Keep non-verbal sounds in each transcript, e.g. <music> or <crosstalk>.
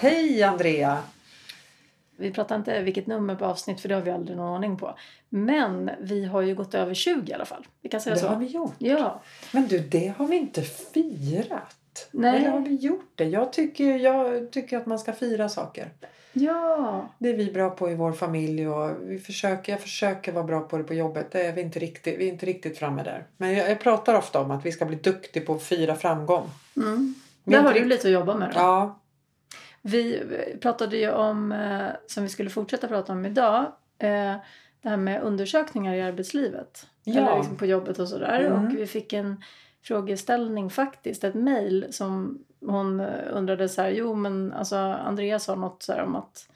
Hej Andrea! Vi pratar inte vilket nummer på avsnitt för det har vi aldrig någon aning på. Men vi har ju gått över 20 i alla fall. Vi kan säga det så. har vi gjort. Ja. Men du, det har vi inte firat. Nej. Eller har vi gjort det? Jag tycker, jag tycker att man ska fira saker. Ja. Det är vi bra på i vår familj och vi försöker, jag försöker vara bra på det på jobbet. Det är vi inte riktigt, vi är inte riktigt framme där. Men jag, jag pratar ofta om att vi ska bli duktiga på att fira framgång. Mm. Där har du lite att jobba med då. Ja, Vi pratade ju om, eh, som vi skulle fortsätta prata om idag, eh, det här med undersökningar i arbetslivet. Ja. Eller liksom på jobbet och sådär. Mm. Och vi fick en frågeställning faktiskt, ett mejl som hon eh, undrade så här, jo men alltså Andreas sa något så om att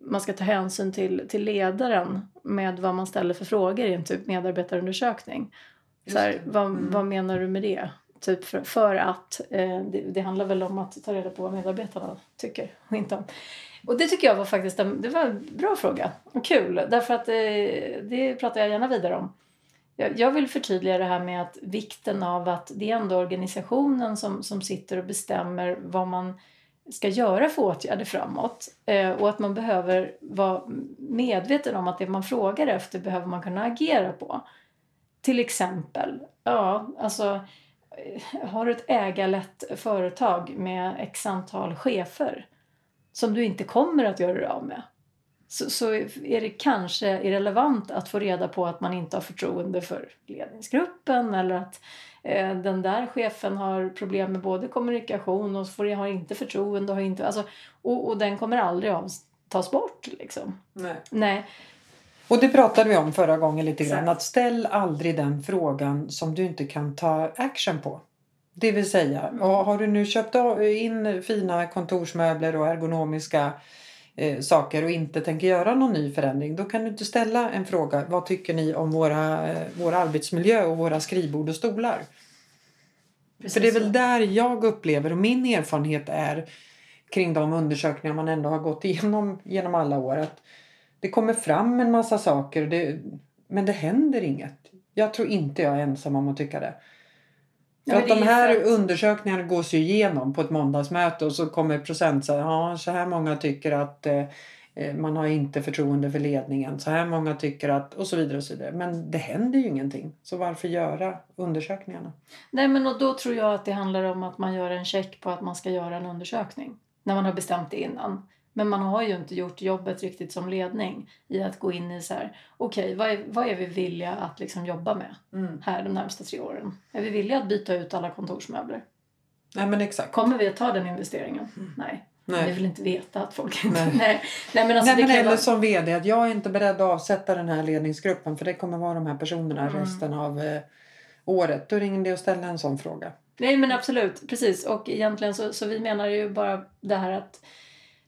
man ska ta hänsyn till, till ledaren med vad man ställer för frågor i en typ medarbetarundersökning. Så här, vad, Mm. vad menar du med det? Typ för, för att eh, det, det handlar väl om att ta reda på vad medarbetarna tycker och inte om. Och det tycker jag var faktiskt en, det var en bra fråga och kul därför att eh, det pratar jag gärna vidare om. Jag, jag vill förtydliga det här med att vikten av att det är ändå organisationen som, som sitter och bestämmer vad man ska göra för åtgärder framåt. Eh, och att man behöver vara medveten om att det man frågar efter behöver man kunna agera på. Till exempel, ja, alltså <laughs> har du ett ägarlett företag med x antal chefer som du inte kommer att göra dig av med så, så är det kanske irrelevant att få reda på att man inte har förtroende för ledningsgruppen eller att eh, den där chefen har problem med både kommunikation och får, har inte förtroende och, har inte, alltså, och, och den kommer aldrig av, tas bort. Liksom. nej. Nej, Och det pratade vi om förra gången lite grann. Att ställ aldrig den frågan som du inte kan ta action på. Det vill säga, har du nu köpt in fina kontorsmöbler och ergonomiska eh, saker och inte tänker göra någon ny förändring. Då kan du inte ställa en fråga. Vad tycker ni om våra, eh, vår arbetsmiljö och våra skrivbord och stolar? precis För det är väl där jag upplever och min erfarenhet är kring de undersökningar man ändå har gått igenom genom alla år. Att det kommer fram en massa saker det, men det händer inget. Jag tror inte jag är ensam om att tycka det. För Ja, att de här att- undersökningarna gås ju igenom på ett måndagsmöte och så kommer procent så här, ja, så här många tycker att eh, eh, man har inte förtroende för ledningen. Så här många tycker att och så vidare och så vidare. Men det händer ju ingenting. Så varför göra undersökningarna? Nej, men och då tror jag att det handlar om att man gör en check på att man ska göra en undersökning. När man har bestämt det innan. Men man har ju inte gjort jobbet riktigt som ledning i att gå in i så här, okej, vad, är, vad är vi villiga att liksom jobba med här de närmsta tre åren? Är vi villiga att byta ut alla kontorsmöbler? Nej men exakt. Kommer vi att ta den investeringen? Nej. Nej. Vi vill inte veta att folk inte... Nej. <laughs> Nej, Nej men alltså Nej, men eller vara... som vd att jag är inte beredd att avsätta den här ledningsgruppen för det kommer vara de här personerna Mm. resten av eh, året. Då ringer det att ställa en sån fråga. Nej men absolut, precis. Och egentligen så, så vi menar ju bara det här att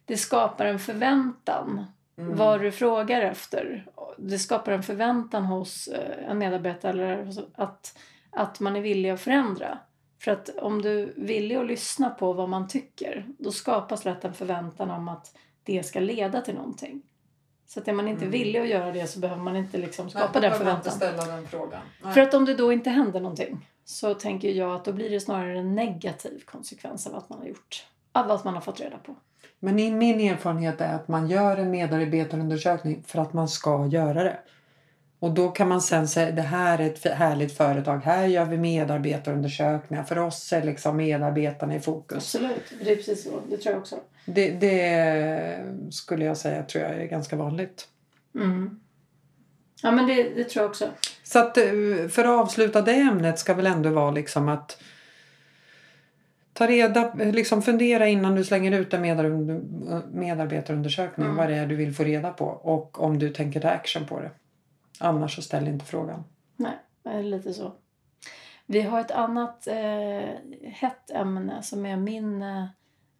det skapar en förväntan Mm. vad du frågar efter. Det skapar en förväntan hos eh, en medarbetare att, att man är villig att förändra. För att om du är villig att lyssna på vad man tycker då skapas lätt en förväntan om att det ska leda till någonting. Så att är man inte Mm. villig att göra det så behöver man inte liksom skapa den förväntan. ställa den frågan. För att om det då inte händer någonting så tänker jag att då blir det snarare en negativ konsekvens av att man har gjort, av att man har fått reda på. Men i min erfarenhet är att man gör en medarbetarundersökning för att man ska göra det. Och då kan man sen säga det här är ett härligt företag. Här gör vi medarbetarundersökningar. För oss är liksom medarbetarna i fokus. Absolut, det är precis så. Det tror jag också. Det, det skulle jag säga tror jag är ganska vanligt. Mm. Ja, men det, det tror jag också. Så att eh, för att avsluta det ämnet ska väl ändå vara liksom att ta reda, liksom fundera innan du slänger ut en medar- medarbetarundersökning Mm. vad det är du vill få reda på och om du tänker ta action på det. Annars så ställ inte frågan. Nej, det är lite så. Vi har ett annat eh, hett ämne som är min eh,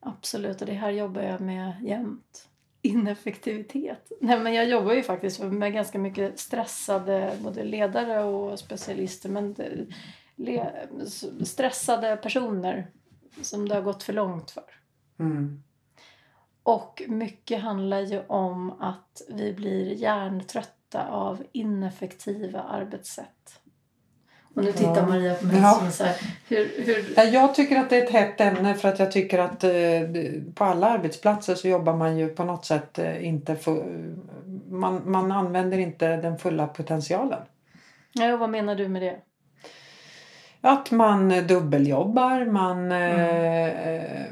absolut, och det här jobbar jag med jämt. Ineffektivitet. Nej, men jag jobbar ju faktiskt med ganska mycket stressade både ledare och specialister. Men det, le, stressade personer som det har gått för långt för. Mm. Och mycket handlar ju om att vi blir hjärntrötta av ineffektiva arbetssätt. Och nu tittar Ja. Maria på mig Ja. som så här, hur, hur... Ja, Jag tycker att det är ett hett ämne för att jag tycker att eh, på alla arbetsplatser så jobbar man ju på något sätt eh, inte för, man, man använder inte den fulla potentialen. Ja, vad menar du med det? Att man eh, dubbeljobbar, man Mm. eh, eh,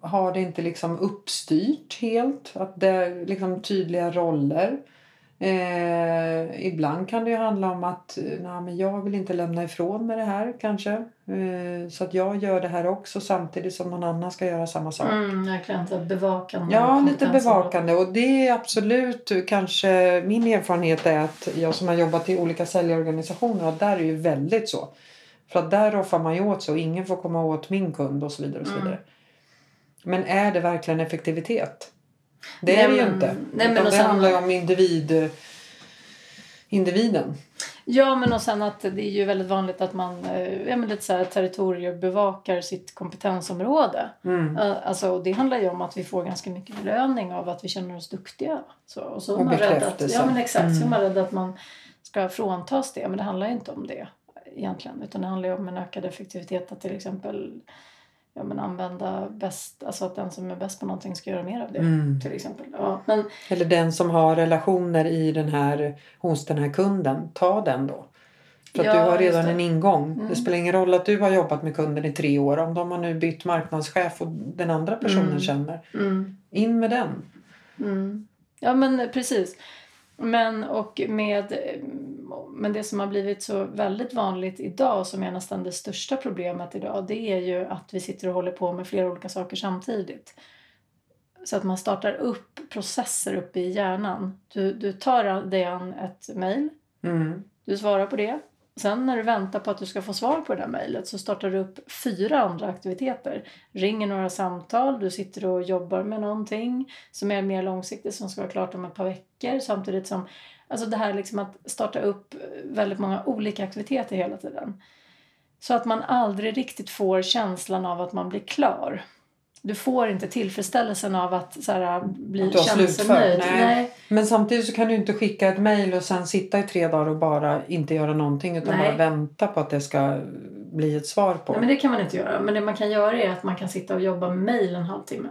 har det inte liksom uppstyrt helt. Att det är liksom tydliga roller. Eh, ibland kan det ju handla om att eh, nej, men jag vill inte lämna ifrån mig det här kanske. Eh, så att jag gör det här också samtidigt som någon annan ska göra samma sak. Mm, verkligen. så Bevakande. Ja, lite bevakande och det är absolut kanske min erfarenhet är att jag som har jobbat i olika säljorganisationer där är ju väldigt så. För att där roffar man ju åt sig och ingen får komma åt min kund och så vidare. Och så Mm. vidare. Men är det verkligen effektivitet? Det Nej, är det ju inte. nej, men det sen- handlar ju om individ, individen. Ja, men och sen att det är ju väldigt vanligt att man eh, ja, men lite så här, territoriebevakar sitt kompetensområde. Mm. Eh, Alltså, och det handlar ju om att vi får ganska mycket belöning av att vi känner oss duktiga. Så, och så är Och man rädd att, ja, men exakt, så är Mm. man rädd att man ska fråntas det. Men det handlar ju inte om det egentligen. Utan det handlar ju om en ökad effektivitet att till exempel ja, men använda bäst, alltså att den som är bäst på någonting ska göra mer av det. Mm. Till exempel. Ja, men Eller den som har relationer i den här, hos den här kunden, ta den då. För att Ja, du har redan en ingång. Mm. Det spelar ingen roll att du har jobbat med kunden i tre år. Om de har nu bytt marknadschef och den andra personen Mm. känner. mm. In med den. Mm. Ja men precis. Men, och med, men det som har blivit så väldigt vanligt idag som är nästan det största problemet idag det är ju att vi sitter och håller på med flera olika saker samtidigt. Så att man startar upp processer uppe i hjärnan. Du, du tar dig an ett mejl, Mm. du svarar på det. Sen när du väntar på att du ska få svar på det där mejlet så startar du upp fyra andra aktiviteter. Ringer några samtal, du sitter och jobbar med någonting som är mer långsiktigt som ska vara klart om ett par veckor samtidigt som Alltså det här liksom att starta upp väldigt många olika aktiviteter hela tiden. Så att man aldrig riktigt får känslan av att man blir klar. Du får inte tillfredsställelsen av att så här, bli känselsnöjd. nej. Nej. Men samtidigt så kan du inte skicka ett mejl och sen sitta i tre dagar och bara inte göra någonting utan Nej. bara vänta på att det ska bli ett svar på. Nej, men det kan man inte göra. Men det man kan göra är att man kan sitta och jobba med mejl en halvtimme.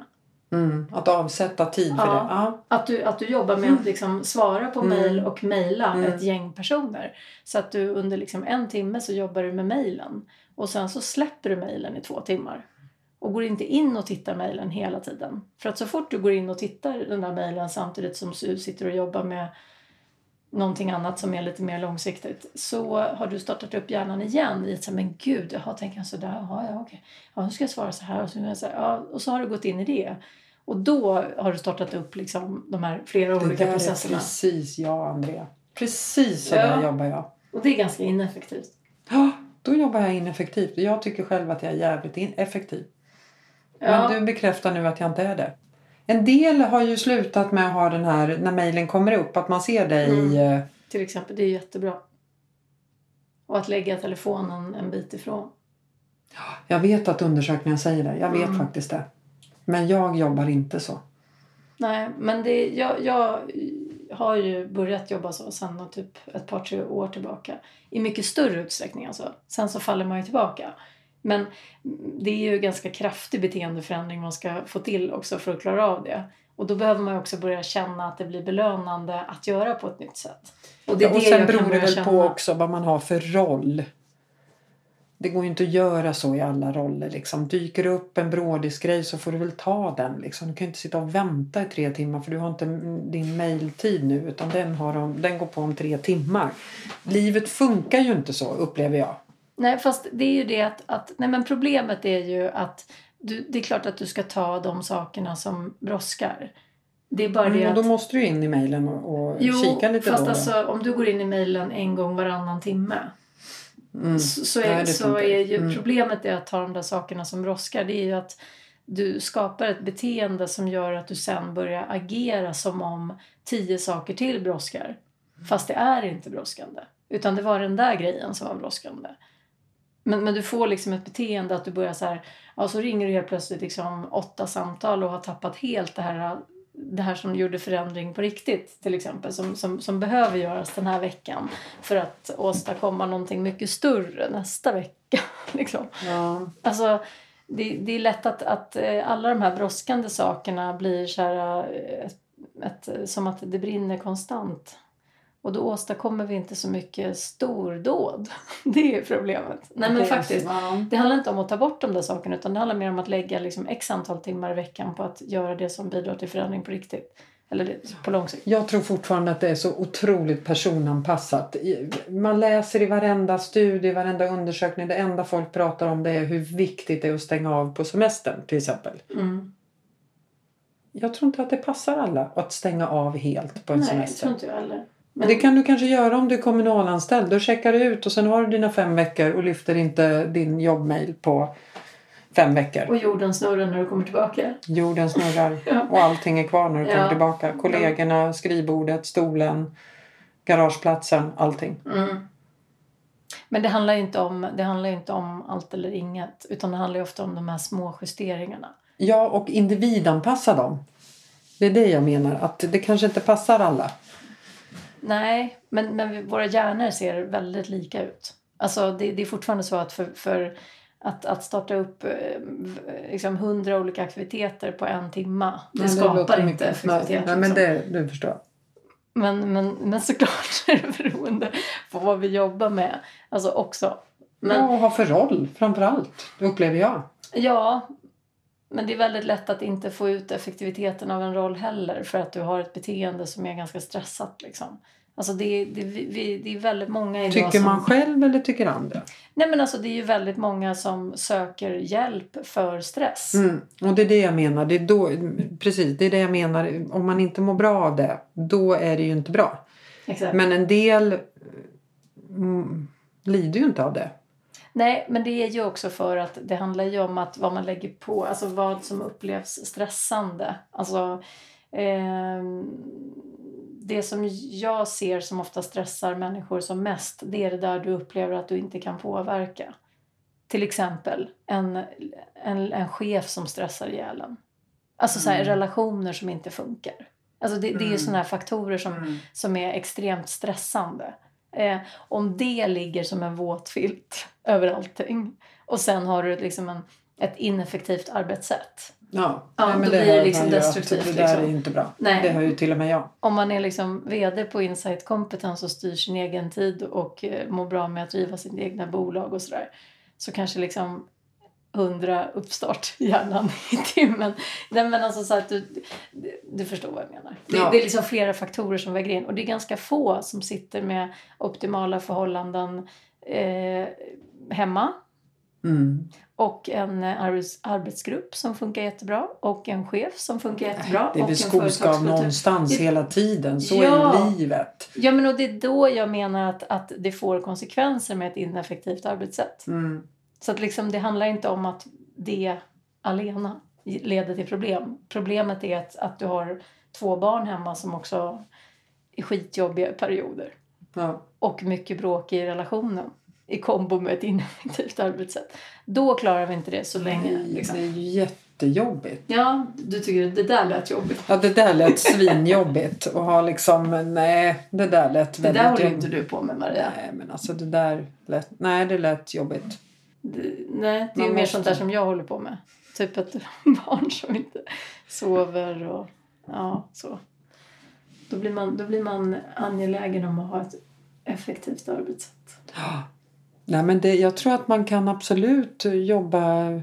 Mm. Att avsätta tid för Ja. det. Ja. Att du, att du jobbar med att liksom svara på Mm. mejl och mejla Mm. ett gäng personer. Så att du under liksom en timme så jobbar du med mejlen. Och sen så släpper du mejlen i två timmar. Och går inte in och tittar mejlen hela tiden. För att så fort du går in och tittar den där mejlen samtidigt som du sitter och jobbar med någonting annat som är lite mer långsiktigt så har du startat upp hjärnan igen i att säga, men gud, jaha, tänker jag sådär, jaha, ja okej, ja nu ska jag svara så här och så, jag säga, ja, och så har du gått in i det. Och då har du startat upp liksom de här flera Det olika där är processerna. precis jag Andrea. Precis så Ja. där jobbar jag. Och det är ganska ineffektivt. Ja, då jobbar jag ineffektivt. Jag tycker själv att jag är jävligt effektiv. Ja. Men du bekräftar nu att jag inte är det. En del har ju slutat med att ha den här, när mejlen kommer upp, att man ser dig Mm. i... eh, Till exempel, det är jättebra. Och att lägga telefonen en bit ifrån. Jag vet att undersökningen säger det. Jag vet Mm. faktiskt det. Men jag jobbar inte så. Nej, men det, jag, jag har ju börjat jobba så sen typ ett par, tre år tillbaka. I mycket större utsträckning alltså. Sen så faller man ju tillbaka. Men det är ju ganska kraftig beteendeförändring man ska få till också för att klara av det. Och då behöver man också börja känna att det blir belönande att göra på ett nytt sätt. Och det är och det sen beror det väl känna. på också vad man har för roll. Det går ju inte att göra så i alla roller. Liksom. Dyker det upp en brådisgrej så får du väl ta den. Liksom. Du kan ju inte sitta och vänta i tre timmar för du har inte din mailtid nu utan den, har de, den går på om tre timmar. Livet funkar ju inte så upplever jag. Nej, fast det är ju det att, att nej men problemet är ju att du, det är klart att du ska ta de sakerna som brådskar. Det är bara det Mm, och att... då måste du in i mejlen och, och Jo, kika lite fast då. alltså om du går in i mejlen en gång varannan timme Mm. så, så, är, det så är ju Mm. problemet är att ta de där sakerna som brådskar. Det är ju att du skapar ett beteende som gör att du sen börjar agera som om tio saker till brådskar. Fast det är inte brådskande. Utan det var den där grejen som var brådskande. Men, men du får liksom ett beteende att du börjar så här, ja så ringer du helt plötsligt liksom åtta samtal och har tappat helt det här det här som gjorde förändring på riktigt till exempel som, som, som behöver göras den här veckan för att åstadkomma någonting mycket större nästa vecka. <laughs> Liksom. Ja. Alltså, det, det är lätt att, att eh, alla de här brådskande sakerna blir så här, eh, ett, ett, som att det brinner konstant. Och då åstadkommer vi inte så mycket stordåd. <laughs> Det är problemet. Nej men faktiskt. Det handlar inte om att ta bort de där sakerna utan det handlar mer om att lägga liksom x antal timmar i veckan på att göra det som bidrar till förändring på riktigt. Eller på lång sikt. Jag tror fortfarande att det är så otroligt personanpassat. Man läser i varenda studie, varenda undersökning. Det enda folk pratar om det är hur viktigt det är att stänga av på semestern till exempel. Mm. Jag tror inte att det passar alla att stänga av helt på en Nej, semester. tror inte jag heller. Men, Det kan du kanske göra om du är kommunalanställd. Då checkar du ut och sen har du dina fem veckor och lyfter inte din jobbmail på fem veckor. Och jorden snurrar när du kommer tillbaka. Jorden snurrar <laughs> Ja. och allting är kvar när du Ja. kommer tillbaka. Kollegorna, skrivbordet, stolen, garageplatsen, allting. Mm. Men det handlar ju inte om, det handlar inte om allt eller inget. Utan det handlar ju ofta om de här små justeringarna. Ja, och individanpassa dem. Det är det jag menar. Att det kanske inte passar alla. Nej, men, men våra hjärnor ser väldigt lika ut. Alltså det, det är fortfarande så att för, för att, att starta upp eh, liksom hundra olika aktiviteter på en timma. Det skapar inte mycket. effektivitet. Nej, men liksom. det, du förstår. men, men, men såklart är det beroende på vad vi jobbar med. Alltså också. Men, Ja, och ha för roll framför allt. Det upplever jag. Ja, men det är väldigt lätt att inte få ut effektiviteten av en roll heller för att du har ett beteende som är ganska stressat. Liksom. Alltså det, det, vi, det är väldigt många idag Tycker som... man själv eller tycker andra? Nej men alltså det är ju väldigt många som söker hjälp för stress. Mm. Och det är det jag menar. Det är då, precis, det är det jag menar. Om man inte mår bra av det, då är det ju inte bra. Exakt. Men en del mm, lider ju inte av det. Nej, men det är ju också för att det handlar ju om att vad man lägger på, alltså vad som upplevs stressande. Alltså ehm, det som jag ser som ofta stressar människor som mest, det är det där du upplever att du inte kan påverka. Till exempel en, en, en chef som stressar ihjäl en. Alltså så här, Mm. relationer som inte funkar. Alltså det, det är ju Mm. sådana här faktorer som som är extremt stressande. Eh, om det ligger som en våt filt <laughs> över allting och sen har du liksom en, ett ineffektivt arbetssätt. Ja, Ja, men då blir det liksom destruktivt, Det där liksom. är inte bra. Nej. Det hör ju till och med jag. Om man är liksom vd på Insight Competence och styr sin egen tid och eh, mår bra med att driva sitt egna bolag och sådär. Så kanske liksom 100 uppstart i hjärnan <laughs> i timmen. Nej men alltså så att du, du, förstår vad jag menar. Det, Ja. det är liksom flera faktorer som väger in. Och det är ganska få som sitter med optimala förhållanden eh, hemma. Mm. Och en eh, arbets, arbetsgrupp som funkar jättebra. Och en chef som funkar jättebra. Det en skoskav någonstans Det- hela tiden. Så Ja. är livet. Ja men och det är då jag menar att, att det får konsekvenser med ett ineffektivt arbetssätt. Mm. Så att liksom, det handlar inte om att det alena leder till problem. Problemet är att, att du har två barn hemma som också är skitjobbiga perioder. Ja. Och mycket bråk i relationen i kombo med ett ineffektivt arbetssätt. Då klarar vi inte det så länge. Liksom. Det är ju jättejobbigt. Ja, du tycker att det där lät jobbigt. Ja, det där lät svinjobbigt. Och ha liksom, nej, det där lät Det väldigt där håller jobbigt. inte du på med Maria. Nej, men alltså det där lät, nej, det lät jobbigt. Nej, det är ju mer sånt där som jag håller på med. Typ ett <laughs> barn som inte sover och ja, så. Då blir, man, då blir man angelägen om att ha ett effektivt arbetssätt. <gasps> Nej, men det, jag tror att man kan absolut jobba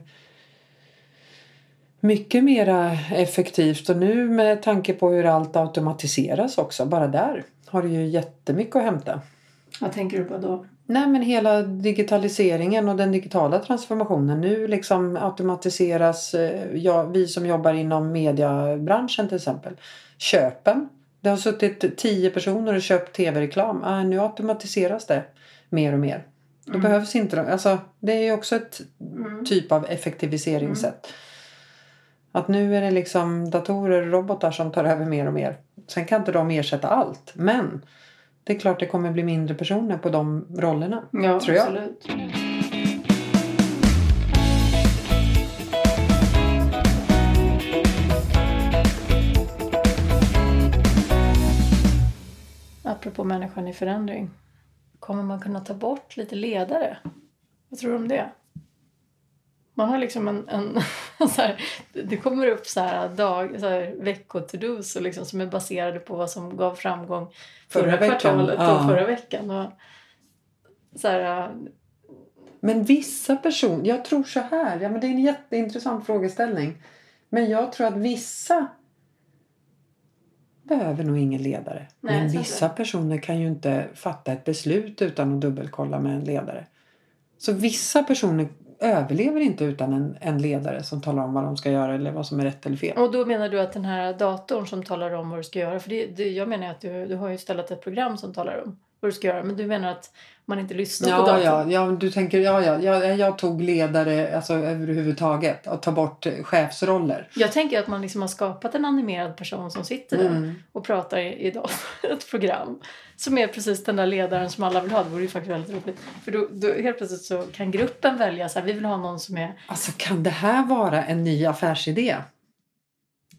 mycket mer effektivt. Och nu med tanke på hur allt automatiseras också, bara där har du ju jättemycket att hämta. Vad tänker du på då? Nej men hela digitaliseringen och den digitala transformationen. Nu liksom automatiseras, eh, ja, vi som jobbar inom mediebranschen till exempel. Köpen. Det har suttit tio personer och köpt tv-reklam. Ah, nu automatiseras det mer och mer. Då Mm. behövs inte de- alltså, Det är ju också ett Mm. typ av effektiviseringssätt. Att nu är det liksom datorer och robotar som tar över mer och mer. Sen kan inte de ersätta allt. Men det är klart det kommer bli mindre personer på de rollerna. Ja, tror jag. absolut. Apropå människan i förändring. Kommer man kunna ta bort lite ledare? Vad tror du om det? Man har liksom en... <laughs> en så här, det kommer upp så här, dag, så här veckotodos liksom, som är baserade på vad som gav framgång förra, Förra veckan, kvartalet och ja. förra veckan. Och, så här, Men vissa personer, jag tror så här, ja, men det är en jätteintressant frågeställning. Men jag tror att vissa behöver nog ingen ledare. Nej, men vissa personer kan ju inte fatta ett beslut utan att dubbelkolla med en ledare. Så vissa personer överlever inte utan en, en ledare som talar om vad de ska göra eller vad som är rätt eller fel. Och då menar du att den här datorn som talar om vad du ska göra. För det, det, jag menar att du, du har ju ställt ett program som talar om vad du ska göra. Men du menar att man inte lyssnar på Ja, datorn? ja, ja, du tänker, ja, ja, jag, jag tog ledare alltså, överhuvudtaget och ta bort eh, chefsroller. Jag tänker att man liksom har skapat en animerad person som sitter där Mm. och pratar i, i. Ett program. Som är precis den där ledaren som alla vill ha. Det vore ju faktiskt väldigt roligt. För då, då helt plötsligt så kan gruppen välja så här, vi vill ha någon som är Alltså kan det här vara en ny affärsidé?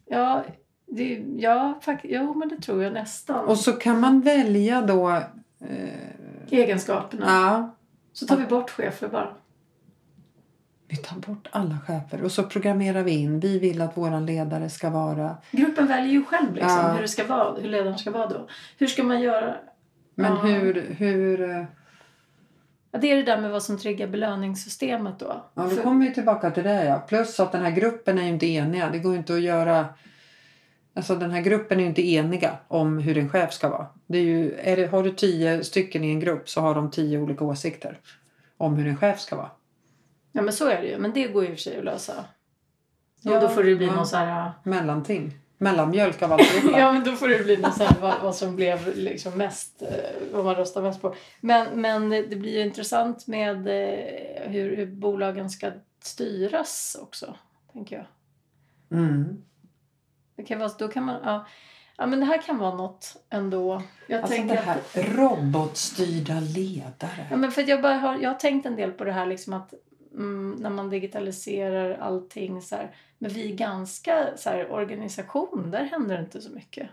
Ja, det, ja, fakt, jo men det tror jag nästan. Och så kan man välja då... Eh, Egenskaperna. ja, Så tar vi bort chefer bara. vi tar bort alla chefer och så programmerar vi in. Vi vill att våran ledare ska vara... Gruppen väljer ju själv liksom, Ja. hur, det ska vara, hur ledaren ska vara då. Hur ska man göra? Men Ja. hur... hur eh, Ja, det är det där med vad som triggar belöningssystemet då. ja, då För- kommer vi tillbaka till det. Ja. Plus att den här gruppen är ju inte eniga. Det går ju inte att göra... Alltså den här gruppen är ju inte eniga om hur en chef ska vara. Det är ju, är det, har du tio stycken i en grupp så har de tio olika åsikter om hur en chef ska vara. Ja men så är det ju. Men det går ju i och för sig att lösa. Ja, och då får det bli ja. någon så här... Mellanting. Mellanmjölk av alltihopa. <laughs> Ja men då får det bli någon så här, vad, vad som blev liksom mest, eh, vad man röstar mest på. Men, men det blir ju intressant med eh, hur, hur bolagen ska styras också. Tänker jag. Mm. Det kan vara, då kan man, ja, ja men det här kan vara något ändå. Jag Alltså det här att- robotstyrda ledare. Ja, men för jag, bara har, jag har tänkt en del på det här liksom att mm, när man digitaliserar allting så här. Men vi är ganska så här, organisation, där händer det inte så mycket.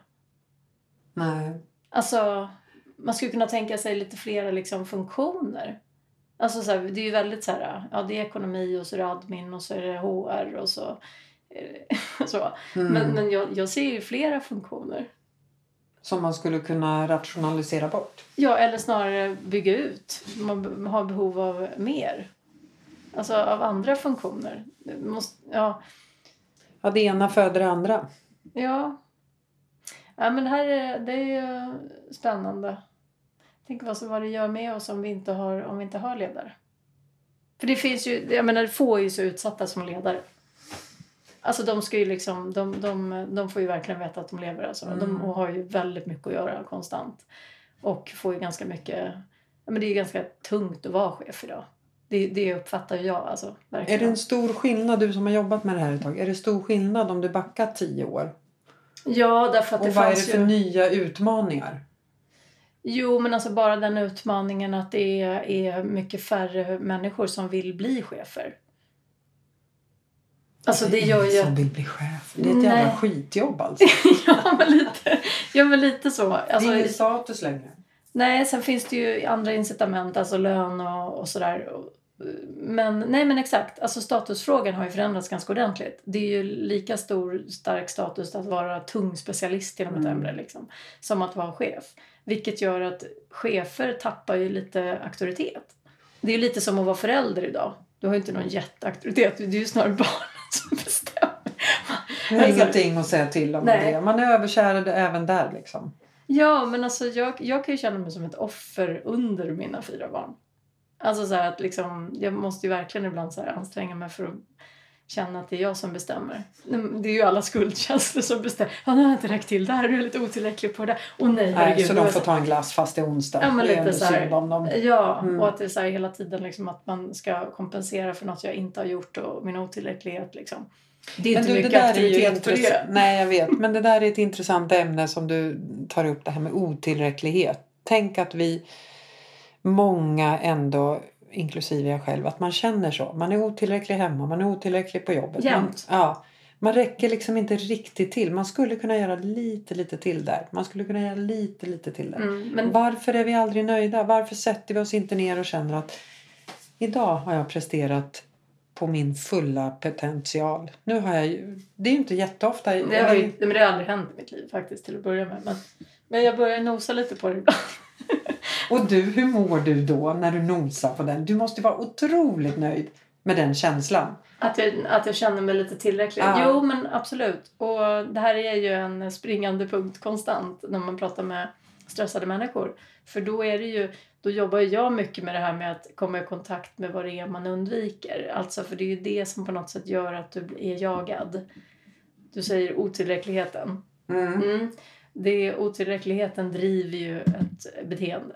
Nej. Alltså, man skulle kunna tänka sig lite flera liksom, funktioner. Alltså så här, det är ju väldigt så här, ja det är ekonomi och så är det admin och så är det HR och så. <laughs> så. Mm. Men, men jag, jag ser ju flera funktioner. Som man skulle kunna rationalisera bort. Ja, eller snarare bygga ut. Man har behov av mer. Alltså av andra funktioner. Måste, ja, Ja, det ena föder det andra. ja. ja, men det här är, det är ju spännande. Tänk vad, som, vad det gör med oss om vi inte har, om vi inte har ledare. För det finns ju, jag menar få är ju så utsatta som ledare. Alltså de ska ju liksom, de, de, de får ju verkligen veta att de lever alltså. De Mm. har ju väldigt mycket att göra konstant. Och får ju ganska mycket, men det är ju ganska tungt att vara chef idag. Det, det uppfattar ju jag alltså. Är det en stor skillnad, du som har jobbat med det här ett tag, är det stor skillnad om du backar tio år? Ja, därför att det Och vad är det fanns för ju... nya utmaningar? Jo, men alltså bara den utmaningen att det är, är mycket färre människor som vill bli chefer. Alltså det gör ju som vill bli chef. Det är ett jävla Nej. skitjobb <laughs> alltså. ja, men lite, ja, men lite så. det är Alltså, ingen status längre. nej, sen finns det ju andra incitament, alltså lön och, och sådär. Men nej, men exakt. Alltså statusfrågan har ju förändrats ganska ordentligt. Det är ju lika stor, stark status att vara tung specialist inom ett Mm. ämne liksom, som att vara chef. Vilket gör att chefer tappar ju lite auktoritet. Det är ju lite som att vara förälder idag. Du har ju inte någon jätteauktoritet. Det är ju snarare barnen <laughs> som bestämmer. Det är Alltså- ingenting att säga till om Nej. det. Man är överkärad även där liksom. Ja, men alltså jag, jag kan ju känna mig som ett offer under mina fyra barn. Alltså så att liksom, jag måste ju verkligen ibland så anstränga mig för att känna att det är jag som bestämmer. Det är ju alla skuldkänslor som bestämmer. Ja, nu har jag inte räckt till där, du är lite otillräcklig på det. Och nej, Nej, herregud. så de får ta en glass fast det är onsdag. Ja, men det lite så här. dem. Ja, Mm. och att det är så här hela tiden liksom att man ska kompensera för något jag inte har gjort och min otillräcklighet liksom. Det är Men inte du, det mycket där är ju aktivitet på det. Nej, jag vet. Men det där är ett intressant ämne som du tar upp, det här med otillräcklighet. Tänk att vi, många ändå, inklusive jag själv, att man känner så. Man är otillräcklig hemma, man är otillräcklig på jobbet. Man, ja, Man räcker liksom inte riktigt till. Man skulle kunna göra lite, lite till där. Man skulle kunna göra lite, lite till där. Mm, men Varför är vi aldrig nöjda? Varför sätter vi oss inte ner och känner att idag har jag presterat på min fulla potential. Nu har jag ju, det är ju inte jätteofta. det, har ju, men det har aldrig hänt i mitt liv faktiskt till att börja med. Men, men jag börjar nosa lite på det ibland. <laughs> Och du, hur mår du då när du nosar på den? Du måste vara otroligt nöjd med den känslan. Att jag, att jag känner mig lite tillräcklig. Ja. Jo, men absolut. Och det här är ju en springande punkt konstant när man pratar med stressade människor. För då är det ju, då jobbar jag mycket med det här med att komma i kontakt med vad det är man undviker. Alltså för det är ju det som på något sätt gör att du är jagad. Du säger otillräckligheten. Mm. Mm. Det otillräckligheten driver ju ett beteende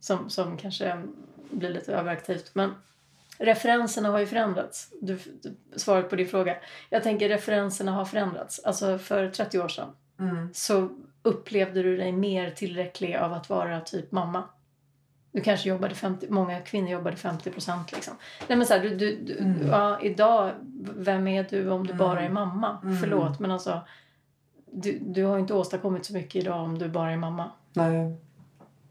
som, som kanske blir lite överaktivt. Men referenserna har ju förändrats. Du, du, svaret på din fråga. Jag tänker referenserna har förändrats. Alltså för 30 år sedan Mm. så upplevde du dig mer tillräcklig av att vara typ mamma. Du kanske jobbade 50, många kvinnor jobbade 50 procent liksom. Nej men så här, du, du, du, Mm. ja, idag, vem är du om du Mm. bara är mamma? Mm. Förlåt men alltså du, du har inte åstadkommit så mycket idag om du bara är mamma. Nej.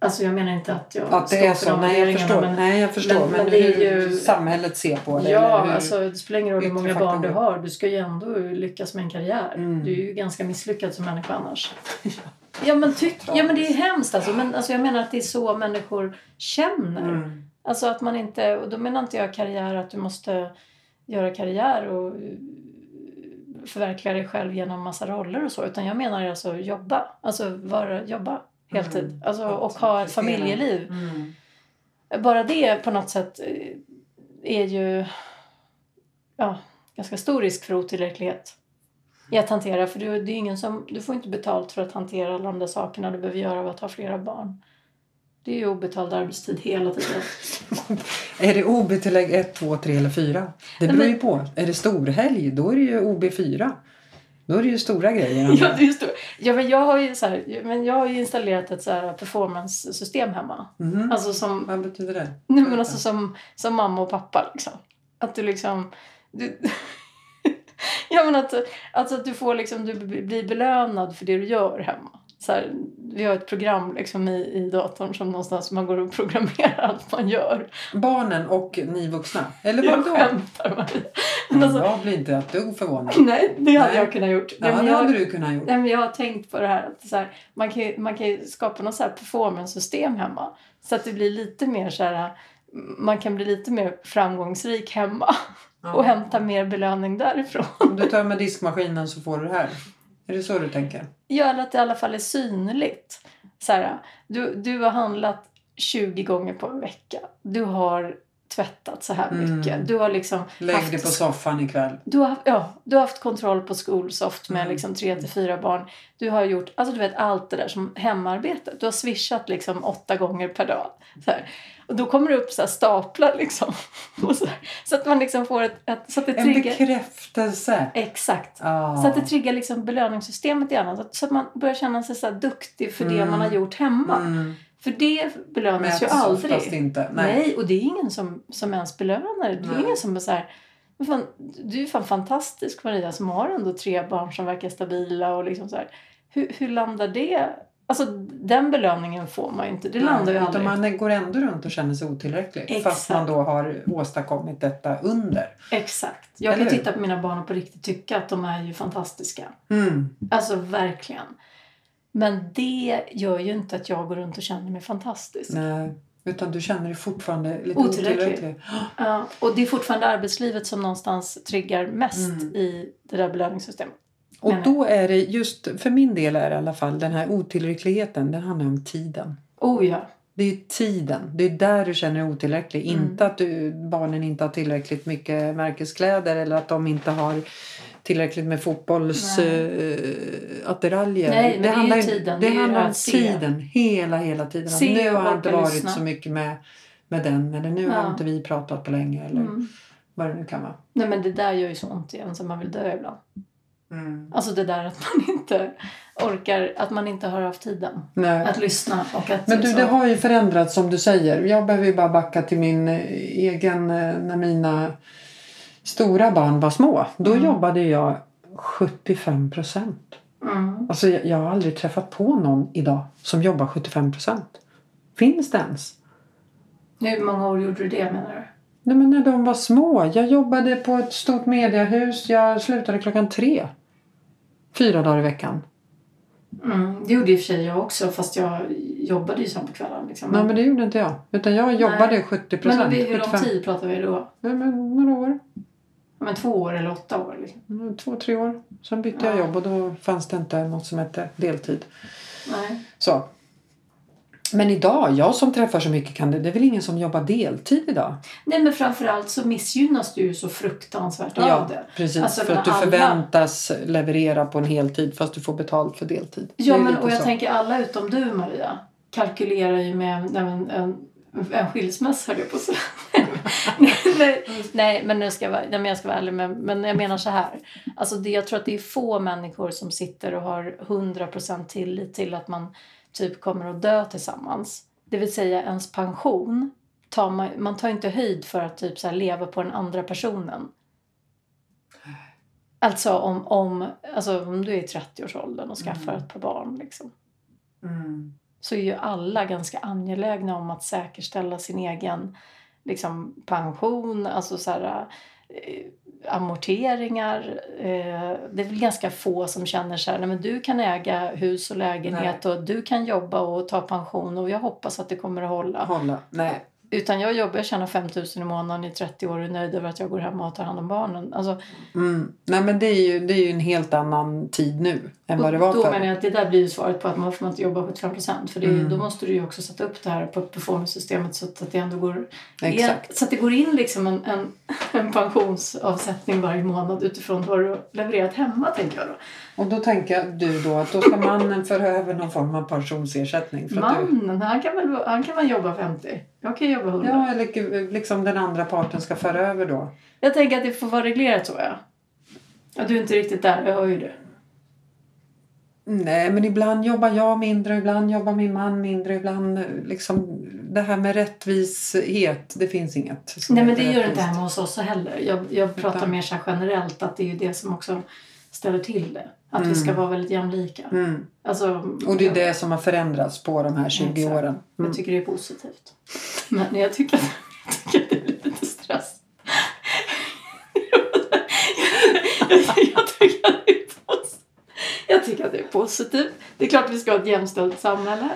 Alltså jag menar inte att jag Att det är så. Nej, jag förstår. Men, Nej, jag förstår. men- Men, men det är hur ju- samhället ser på det. ja, hur... alltså det spelar ingen roll hur många barn du har. Du ska ju ändå lyckas med en karriär. Mm. Du är ju ganska misslyckad som människa annars. <laughs> Ja men, tyck, ja men det är hemskt alltså. Men alltså, jag menar att det är så människor känner. Mm. Alltså att man inte, och då menar inte jag karriär att du måste göra karriär och eh, förverkliga dig själv genom massa roller och så. Utan jag menar alltså jobba. Alltså vara, jobba heltid. Mm. Alltså, och ha ett familjeliv. Mm. Bara det på något sätt eh, är ju ja, ganska stor risk för otillräcklighet i att hantera. För du, det är ingen som, du får inte betalt för att hantera alla de där sakerna du behöver göra av att ha flera barn. Det är ju obetald arbetstid hela tiden. <laughs> Är det OB-tillägg 1, 2, 3 eller 4? Det beror ju på. Är det storhelg, då är det ju OB4. Då är det ju stora grejer. ja, det är det. Ja, men jag har ju så här, men jag har installerat ett så här performance-system hemma. Mhm. Alltså som, Vad betyder det? nej, men alltså som, som mamma och pappa liksom. Att du liksom... Du, <laughs> ja men att, alltså att du får liksom, du blir belönad för det du gör hemma. Så här, vi har ett program liksom i, i datorn som någonstans man går och programmerar allt man gör. Barnen och ni vuxna? Eller Jag vadå? skämtar Maria. Men alltså, Jag blir inte ett dugg förvånad. <laughs> nej, det hade Nej. jag kunnat gjort. Ja, men det jag, hade du kunnat gjort. Nej, men jag har tänkt på det här att så här, man, kan man kan skapa något så här performance-system hemma. Så att det blir lite mer så här, man kan bli lite mer framgångsrik hemma och hämta mer belöning därifrån. Om du tar med diskmaskinen så får du det här. Är det så du tänker? Ja, eller att det i alla fall är synligt. Så här, du, du har handlat 20 gånger på en vecka. Du har tvättat så här Mm. mycket. Du har liksom Lägg haft dig på soffan ikväll. Du har, ja, du har haft kontroll på Skolsoft med Mm. liksom tre till fyra barn. Du har gjort alltså du vet, allt det där som hemarbete. Du har swishat liksom åtta gånger per dag. Och då kommer det upp så här staplar liksom. <laughs> Så, så att man liksom får ett... ett så att det En triggar... bekräftelse. Exakt. Ah. Så att det triggar liksom belöningssystemet i hjärnan. Så att, så att man börjar känna sig så duktig för det Mm. man har gjort hemma. För det belönas ju aldrig. inte. Nej. Nej. och det är ingen som, som ens belönar det. Det är Nej. ingen som är så här, "Men fan, du är fan fantastisk Maria som har ändå tre barn som verkar stabila och liksom så här. Hur, hur landar det? Alltså den belöningen får man ju inte. Det landar ju aldrig. man går ändå runt och känner sig otillräcklig. Exakt. Fast man då har åstadkommit detta under. Exakt. Jag Eller kan hur? titta på mina barn och på riktigt tycka att de är ju fantastiska. Mm. Alltså verkligen. Men det gör ju inte att jag går runt och känner mig fantastisk. Nej. Utan du känner dig fortfarande lite Otillräcklig. otillräcklig. Ja, och det är fortfarande arbetslivet som någonstans triggar mest Mm. i det där belöningssystemet. Och då är det just, för min del är det i alla fall, den här otillräckligheten, den handlar om tiden. Oh ja. Det är tiden. Det är där du känner dig otillräcklig. Mm. Inte att du, barnen inte har tillräckligt mycket märkeskläder eller att de inte har tillräckligt med fotbollsattiraljer. Nej, men det ju handlar ju- tiden. Det, Det handlar det om tiden. Hela, hela tiden. Se nu har jag inte varit lyssna. så mycket med, med den. Eller nu Ja. har inte vi pratat på länge. Eller Mm. vad det nu kan vara. Nej men det där gör ju så ont igen så man vill dö ibland. Mm. Alltså det där att man <laughs> inte orkar, att man inte har haft tiden Nej. att lyssna och att... Men du, så- det har ju förändrats som du säger. Jag behöver ju bara backa till min eh, egen, eh, när mina stora barn var små. Då Mm. jobbade jag 75 procent. Mm. Alltså jag, jag har aldrig träffat på någon idag som jobbar 75 procent. Finns det ens? Hur många år gjorde du det menar du? Nej men när de var små. Jag jobbade på ett stort mediehus. Jag slutade klockan tre. Fyra dagar i veckan. Mm. Det gjorde i och för sig jag också fast jag jobbade ju sen på kvällen. Liksom. Nej men det gjorde inte jag. Utan jag jobbade Nej. 70 procent. Men hur lång tid pratar vi då? Nej men några år. Ja, Men två år eller åtta år? Liksom. Mm, Två, tre år. Sen bytte jag Ja. jobb och då fanns det inte något som hette deltid. Nej. Så. Men idag, jag som träffar så mycket kan det, det är väl ingen som jobbar deltid idag? Nej men framförallt så missgynnas du ju så fruktansvärt av det. precis. Alltså, för att du alla- förväntas leverera på en heltid fast du får betalt för deltid. Ja men och jag så. tänker alla utom du Maria kalkylerar ju med en, en, en, en skilsmässa höll jag på att säga. <laughs> nej, nej men nu ska jag vara, nej, men jag ska vara ärlig men, men jag menar så här. Alltså det, jag tror att det är få människor som sitter och har 100% tillit till att man typ kommer att dö tillsammans. Det vill säga ens pension. Tar man, man tar inte höjd för att typ så här leva på den andra personen. Alltså om, om, alltså om du är i 30-årsåldern och skaffar Mm. ett par barn liksom Mm. så är ju alla ganska angelägna om att säkerställa sin egen liksom, pension, alltså så här, eh, amorteringar. Eh, det är väl ganska få som känner så här, nej men du kan äga hus och lägenhet och du kan jobba och ta pension och jag hoppas att det kommer att hålla. Hålla. Nej. Utan jag jobbar, jag tjänar 5 000 i månaden i 30 år och är nöjd över att jag går hemma och tar hand om barnen. Alltså, Mm. Nej men det är, ju, det är ju en helt annan tid nu än vad det var då förr. menar jag att det där blir ju svaret på att man får inte jobba 75 procent. För det Mm. då måste du ju också sätta upp det här på performance-systemet så att, det ändå går Exakt. Så att det går in liksom en, en, en pensionsavsättning varje månad utifrån vad du levererat hemma tänker jag då. Och då tänker du då att då ska mannen föra över någon form av pensionsersättning. För att du, Mannen, han kan, väl, han kan väl jobba 50? Jag kan jobba 100. ja, eller liksom den andra parten ska föra över då. Jag tänker att det får vara reglerat så ja. ja. Du är inte riktigt där, jag hör ju det. Nej, men ibland jobbar jag mindre, ibland jobbar min man mindre, ibland eh, liksom det här med rättvishet, det finns inget. Nej men det gör det inte hemma hos oss heller. Jag, jag pratar Utan- mer så generellt att det är ju det som också ställer till det. Att vi ska Mm. vara väldigt jämlika. Mm. Alltså, Och det är det som har förändrats på de här 20 Exakt. åren. Mm. Jag tycker det är positivt. Men jag tycker jag <laughs> tycker det är lite stress. jag, jag, tycker att det är positivt. jag tycker att det är positivt. Det är klart att vi ska ha ett jämställt samhälle.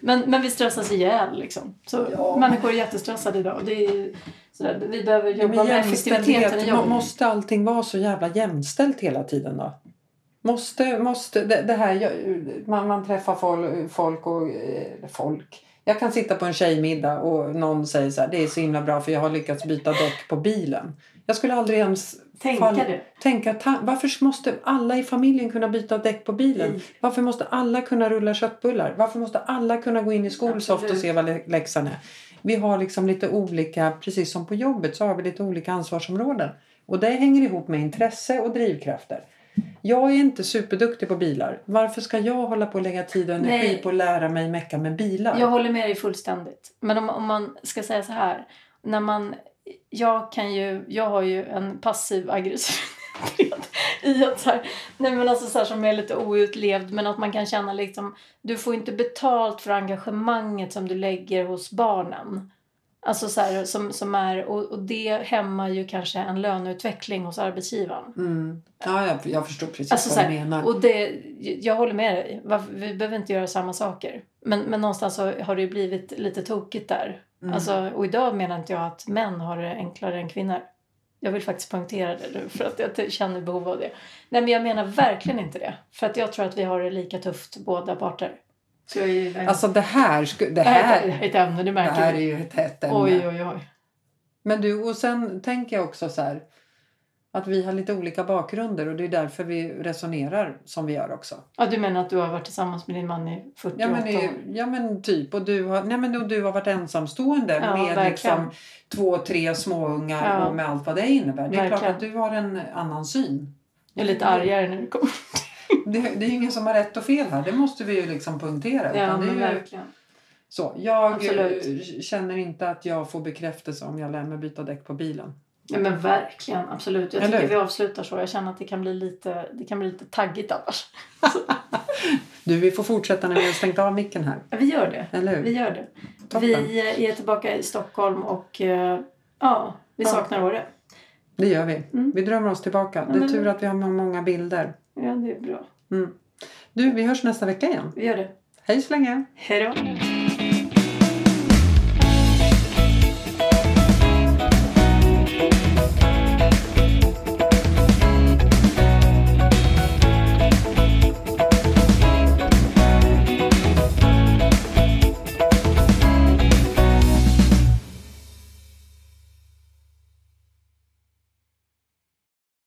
Men, men vi stressas ihjäl liksom. Så Ja. Människor är jättestressade idag. Det är sådär, vi behöver Ja, jobba men med effektiviteten i jobbet. måste allting vara så jävla jämställt hela tiden då? Måste, måste det, det här, man, man träffar folk, folk och eh, folk. Jag kan sitta på en tjejmiddag och någon säger så här, det är så himla bra för jag har lyckats byta däck på bilen. Jag skulle aldrig ens Tänka det. tänka, ta, varför måste alla i familjen kunna byta däck på bilen? Mm. Varför måste alla kunna rulla köttbullar? Varför måste alla kunna gå in i Skolsoft och se vad lä- läxan är? Vi har liksom lite olika, precis som på jobbet så har vi lite olika ansvarsområden. Och det hänger ihop med intresse och drivkrafter. Jag är inte superduktig på bilar. Varför ska jag hålla på och lägga tid och energi Nej. på att lära mig mecka med bilar? Jag håller med dig fullständigt. Men om, om man ska säga så här. När man, jag, kan ju, jag har ju en passiv aggressivitet i att så här, nej men alltså så här, som är lite outlevd men att man kan känna liksom du får inte betalt för engagemanget som du lägger hos barnen. Alltså så här, som, som är, och, och det hämmar ju kanske en löneutveckling hos arbetsgivaren. Mm. Ja, jag, jag förstår precis Alltså, vad du menar. Och det, jag håller med dig. Vi behöver inte göra samma saker. Men, men någonstans har det ju blivit lite tokigt där. Mm. Alltså, och idag menar inte jag att män har det enklare än kvinnor. Jag vill faktiskt poängtera det nu för att jag känner behov av det. Nej men jag menar verkligen inte det. För att jag tror att vi har det lika tufft båda parter. Så jag är, Alltså det här, det det här är här, ett ämne, det det märker här är ju ett hett ämne. Oj oj oj. Men du, och sen tänker jag också så här. Att vi har lite olika bakgrunder och det är därför vi resonerar som vi gör också. Ja, du menar att du har varit tillsammans med din man i 48 Ja men, år? ja men typ. Och du har, nej, men, och du har varit ensamstående Ja, med verkligen. liksom, två, tre småungar Ja. och med allt vad det innebär. Det är klart Verkligen. att du har en annan syn. Jag är lite argare när det kommer. <laughs> Det, det är ju ingen som har rätt och fel här. Det måste vi ju liksom punktera. Ja, men ju, verkligen. så. Jag Absolut. eh, känner inte att jag får bekräftelse om jag lär mig byta däck på bilen. Ja, men verkligen, absolut. Jag Eller tycker vi avslutar så. Jag känner att det kan bli lite, det kan bli lite taggigt annars. <laughs> Du, vi får fortsätta när vi har stängt av micken här. Ja, vi gör det. Eller hur? Vi gör det. Toppen. Vi eh, är tillbaka i Stockholm och eh, ja, vi Ja. saknar Åre. Det gör vi. Mm. Vi drömmer oss tillbaka. Det är tur att vi har många bilder. Ja, det är bra. Du, vi hörs nästa vecka igen. Vi gör det. Hej så länge! Hej då.